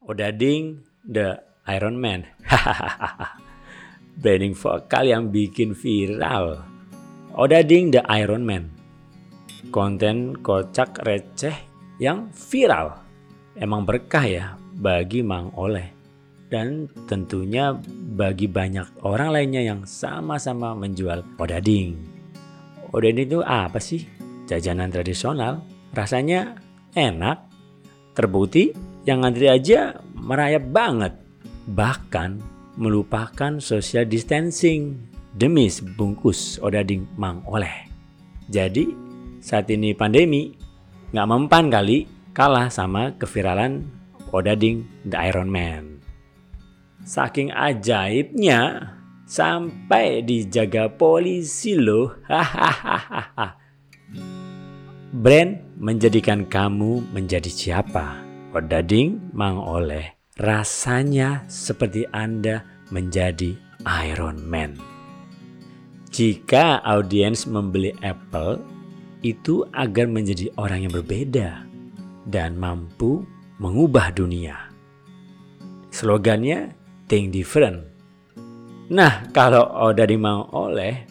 Odading the Iron Man. Branding vokal yang bikin viral. Odading the Iron Man. Konten kocak receh yang viral. Emang berkah ya bagi Mang Oleh. Dan tentunya bagi banyak orang lainnya yang sama-sama menjual odading. Odading itu apa sih? Jajanan tradisional. Rasanya enak. Terbukti yang ngantri aja merayap banget. Bahkan melupakan social distancing demi sebungkus odading Mang Oleh. Jadi saat ini pandemi nggak mempan kali kalah sama keviralan odading The Iron Man. Saking ajaibnya sampai dijaga polisi loh. Hahaha. Brand menjadikan kamu menjadi siapa? Odading Mang Oleh rasanya seperti Anda menjadi Iron Man. Jika audiens membeli Apple itu agar menjadi orang yang berbeda dan mampu mengubah dunia. Slogannya think different. Nah, kalau Oda dimau oleh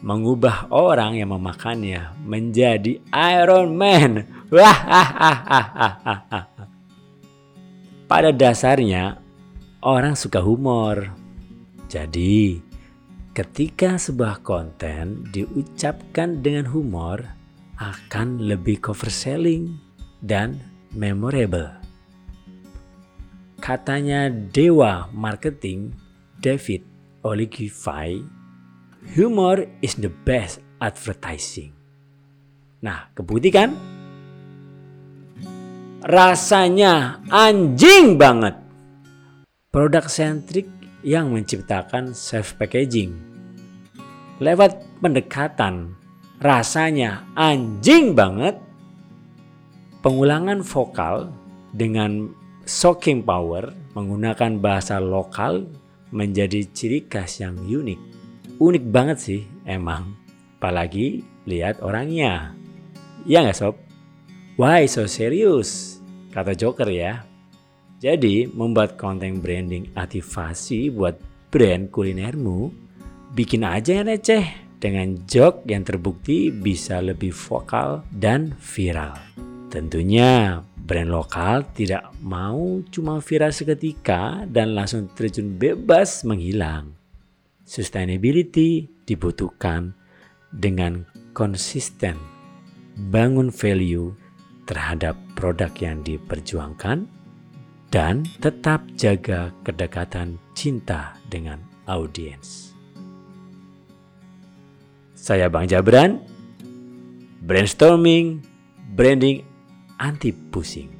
mengubah orang yang memakannya menjadi Iron Man. Wah, Pada dasarnya orang suka humor. Jadi, ketika sebuah konten diucapkan dengan humor akan lebih cover selling dan memorable. Katanya dewa marketing David Oligify, humor is the best advertising. Nah, kebukti kan? Rasanya anjing banget. Produk sentrik yang menciptakan self packaging. Lewat pendekatan rasanya anjing banget. Pengulangan vokal dengan shocking power menggunakan bahasa lokal menjadi ciri khas yang unik. Unik banget sih emang. Apalagi lihat orangnya. Ya nggak sob? Why so serious? Kata Joker ya. Jadi membuat konten branding aktivasi buat brand kulinermu bikin aja yang receh dengan joke yang terbukti bisa lebih vokal dan viral. Tentunya brand lokal tidak mau cuma viral seketika dan langsung terjun bebas menghilang. Sustainability dibutuhkan dengan konsisten bangun value terhadap produk yang diperjuangkan dan tetap jaga kedekatan cinta dengan audiens. Saya Bang Jabran, brainstorming, branding anti pusing.